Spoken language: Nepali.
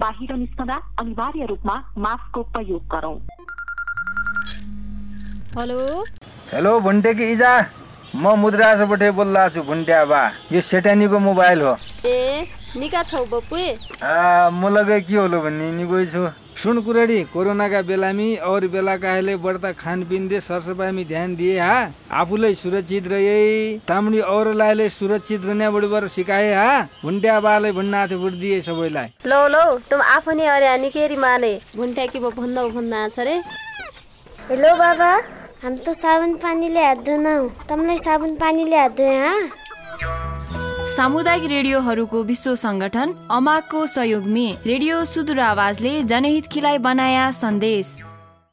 बाहिर निस्कँदा अनिवार्य रूपमा मास्कको प्रयोग गरौँ। हेलो? हेलो भुन्टेकी इजा? म मुद्रासबाट बोल्दा छु भुन्ट्या बा यो सेटानीको मोबाइल हो। ए निका छौ बप्पे आ, म लगे के होलो भन्ने नि गइ छु। सुन कुराडी कोरोनाका बेलामी और बेला काहेले बढ्ता खानपिन दे सरसफाइमी ध्यान दिए हा? आफूलाई सुरक्षित रहे। तामुडी औरलाई सुरक्षित रहने बढी सिकाए हा? भुन्ट्या बालाई भन्न आथे दिए सबैलाई। लौ लौ तुम आफूले अरे निकेरी माने? भुन्ट्या कि भन्दा भन्दा छ रे। हेलो बाबा। हम तो साबुन पानीले हात धोनौ। तमलाई साबुन पानीले हात धोए हाँ? सामुदायिक रेडियोहरूको विश्व संगठन अमाको सहयोगमे रेडियो सुदूर आवाजले जनहित बनाया सन्देश।